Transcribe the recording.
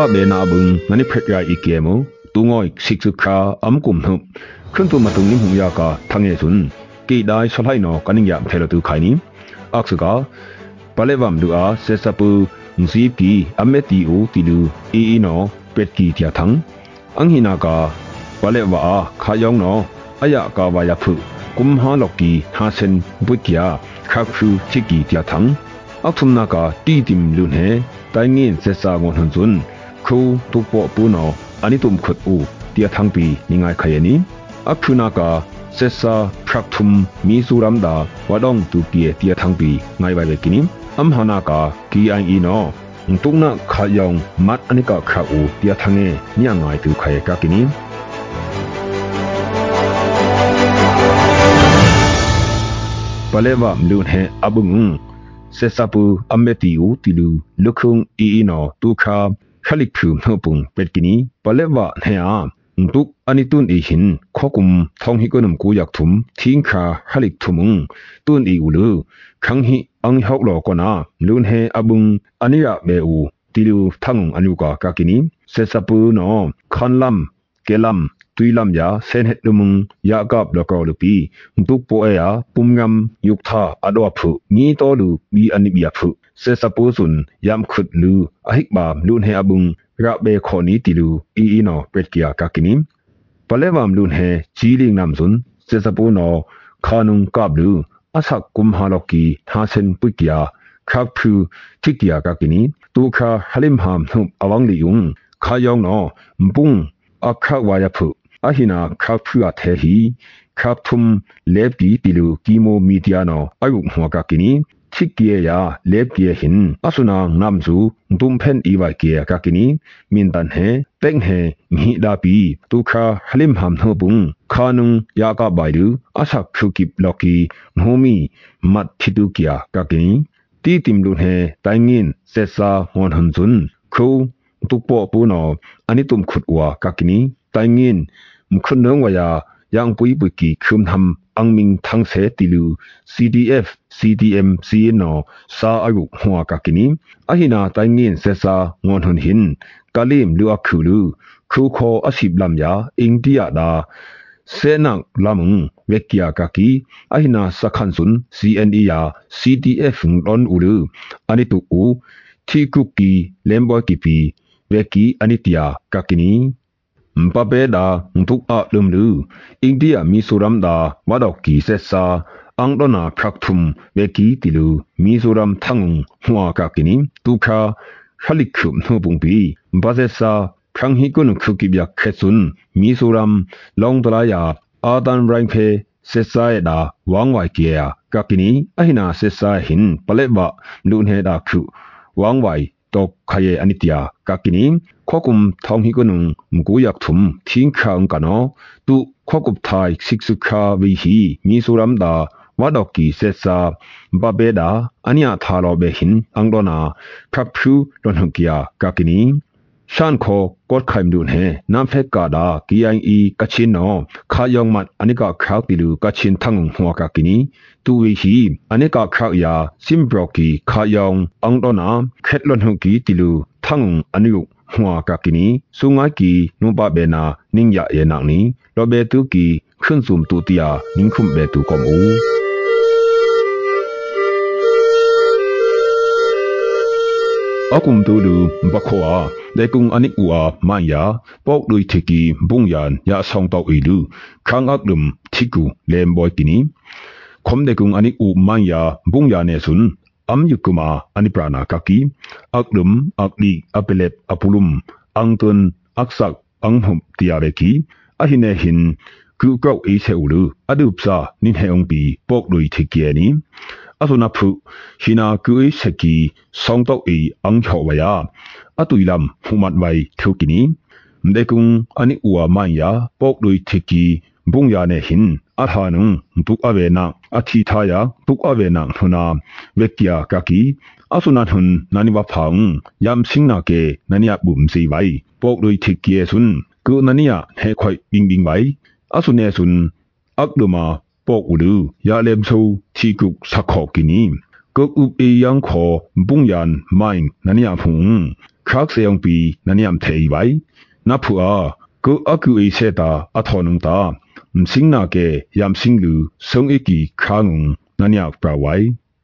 ဘာဘေနာဘုံငနိဖက်ရာဤကေမုတုငိုစိကစခာအမ်ကုမ်နှုခွန်တုမတုန်နိမှုယာကာထငေစွန်းကိဒိုင်ဆလိုင်နောကနိယမ်ဖဲလတုခိုင်နိအခစကာပလေဝမ်လူအားဆေဆပူငစီပီအမေတီအိုတီလူအီအီနော ပက်ကီတီယာထံအင်ဟီနာကာပလေဝါခါယောင်နောအယကာဝါယဖုกุมฮาลอกปีฮาเซนบุกยาคาครูชิกีตยาทังอักทุมนากาตีติมลุนเฮไตเงินเซซางอนหุนซุนခုတူပေါပူနောအနိတုမ်ခွတ်ဦးတျာသံပီနိငိုင်ခယနီအခုနာကာဆက်ဆာဖရက်ထုမ်မီဆူရမ်ဒါဝဒေါန်တူပီတျာသံပီငိုင်ဝိုင်ဝဲကိနိအမ်ဟနာကာကီအိုင်အီနောတုံနာခါယောင်မတ်အနိကခါဦးတျာသငေညငိုင်တူခယကကိနိပလေဝမလူဟဲအဘုံဆက်စပူအမေတီဦးတီလူလုခုံအီအီနောတူခါခလိဖူနှုတ်ပုံပက်ကီနီပလက်ဝနဟယာตุกอันนี้ตุนอีหินข้อกุมท้องฮิกนมกูอยากถุมทิ้งคาฮัลิกถุมุงตุนอีอูลือครั้งฮิอังฮอกหลอกนาลุนเฮอบุงอันนี้อะเบอูติลูทั้งอันยูกากากินีเซซาปูนอคอนลัมเกลัมตุยลำยาเซนเฮตุมุงยากาบลกอลุปีตุกโปเอยาปุมงำยุกทาอดวพุมีตอลูมีอนิบยาพุเซสปูสุนยามขุดลูอหิกบามลุนเฮอบุงระเบขอนี้ติลูอีอีนอเปรตกิยากากินิมปะเลวามลุนเฮจีลิงนำสุนเซสปูนอคานุงกาบลูอาศักกุมฮาลกีทาเซนปุกิยาครักพูทิกิยากากินีตูคาฮลิมหามนุบอวังลิยุงคายองนอมปุงอักขาวายพุအဟိနာခပ်ဖူအထဲဟီခပ်ထုမ်လက်ဒီပီလူကီမိုမီဒီယာနောအယုဟောကကီနီချိကီယာလက်ကီဟင်အဆုနာငမ်ဇူဒုံဖန်အီဝိုက်ကီကကီနီမင်တန်ဟဲတက်ဟဲငီဒါပီတူခါဟလိမ်ဟမ်နောဘုံခါနုံယာကဘိုင်လူအဆက်ခုကိပလော်ကီငိုမီမတ်ချီတူကီယာကကီနီတီတိမ်လုန်ဟဲတိုင်ငင်ဆက်စာဟွန်ဟွန်ဇွန်းခူတုပေါ်ပူနောအနိတုမ်ခုတ်ဝါကကီနီတိုင်ငင်မခုနငဝယာยังปุยปุกีคุมทำอังมิงทั้งเสติลู CDF CDM CNO ซาอายุหัวกักินิอหินาไตเงินเสซางอนหุนหินกาลิมลูอักคูลูครูคออสิบลำยาอิงดิยาดาเสนักลำงเวกียกักีอหินาสักขันสุน CNE ยา CDF งอนอูลูอันนี้ตุกูที่กุกีเลมบอยกิปีเวกีอันนี้ติยากักินีမပပေဒာငတုအလုံလူအိန္ဒိယမီဆိုရမ်ဒာဝဒောက်ကီဆက်ဆာအန်ဒနာဖရက်ထုမ်ဝေကီတီလူ မီဆိုရမ်ထငုံဟွာကကိနိတူခါခလိခုမ်နှုပုံပီဘာဇက်ဆာဖရန်ဟီကုနခုကိဗျခဲဆွန်းမီဆိုရမ်လောင်ဒလာယာအာဒန်ရိုင်းဖေဆက်ဆာယဒာဝမ်ဝိုင်ကေယာကကိနိအဟိနာဆက်ဆာဟင်ပလက်ဘလူန်ဟေဒါခုဝမ်ဝိုင် tokhaye anitia kakini khokum thonghi kunung mukuyak thum thingkha ungkano tu khokup thai siksukha vi hi mizoram da wadoki sesa babeda ania thalo behin angdona phaphu donhukia kakini ရှန်ခေါ်ကော့ခိုင်ဒုန်ဟဲနမ်ဖက်ကာဒါ KIE ကချင်နော်ခါယောင်မတ်အနိကခရောက်တီလူကချင်ထငုံဟွာကကီနီတူဝီဟီအနိကခရောက်ယာစင်ဘရော့ကီခါယောင်အောင်တော့နာခက်လွန်ဟုကီတီလူထငုံအနုဟွာကကီနီဆုငါကီနုပဘေနာနင်းရယေနာနီလောဘေတူကီခွန်းစုံတူတီယာနင်းခုမ်ဘေတူကောမူအခုံတူလူဘခွာဒေကုံအနိကူအာမန်ယာပေါက်လူထိကီဘုံယန်ယာဆောင်တောက်အီလူခန်းအကလုံထိကူလဲမ်ဘွိုက်ကီနီခொမ်ဒေကုံအနိကူမန်ယာဘုံယာနေဆွန်းအမ်ယုကူမာ အနိပရာနာကကီအကလုံအကလီအပလက်အပလုံအန်တွန်အက်ဆက်အန်ဟုမ်တီယာရကီအဟိနေဟင်ကူကောက်အေးဆဲဦးလူအဒုပစာနိနေအောင်ပီ ပေါက်လူထိကီနီဆိုနာဖုဟီနာကူအစကီဆောင်းတော့အီအန်ချောဝယာအတူလမ်ဟူမတ်ဝိုင်ထုကီနီမေကုံအနိအွာမိုင်ယာပောက်လွိထီကီဘုံယာနေဟင်အထာနုံဘုအဝေနာအချီထာယာဘုအဝေနာထုနာဝက်ကီယာကကီအဆုနာထုန်နာနိဝဖောင်ယမ်စင်းနာကေနနိယဘုံစီဝိုင်ပောက်လွိထီကီဆွန်းကုနနိယဟဲခွိုင်ဘင်းဘင်းဝိုင်အဆုနေဆွန်းအကလမပောက်ဥလူယာလေမ်ဆူชีกุกสักขอกินีก็อุบเอยังขอบุญยันไม่นันยามพุงชักเสียงปีนันยามเทยไว้นับผัวก็อากุเอเซตาอัทอนุงตามสิงนาเกยามสิงลูทรงเอกีข้างงนันยามปราไว้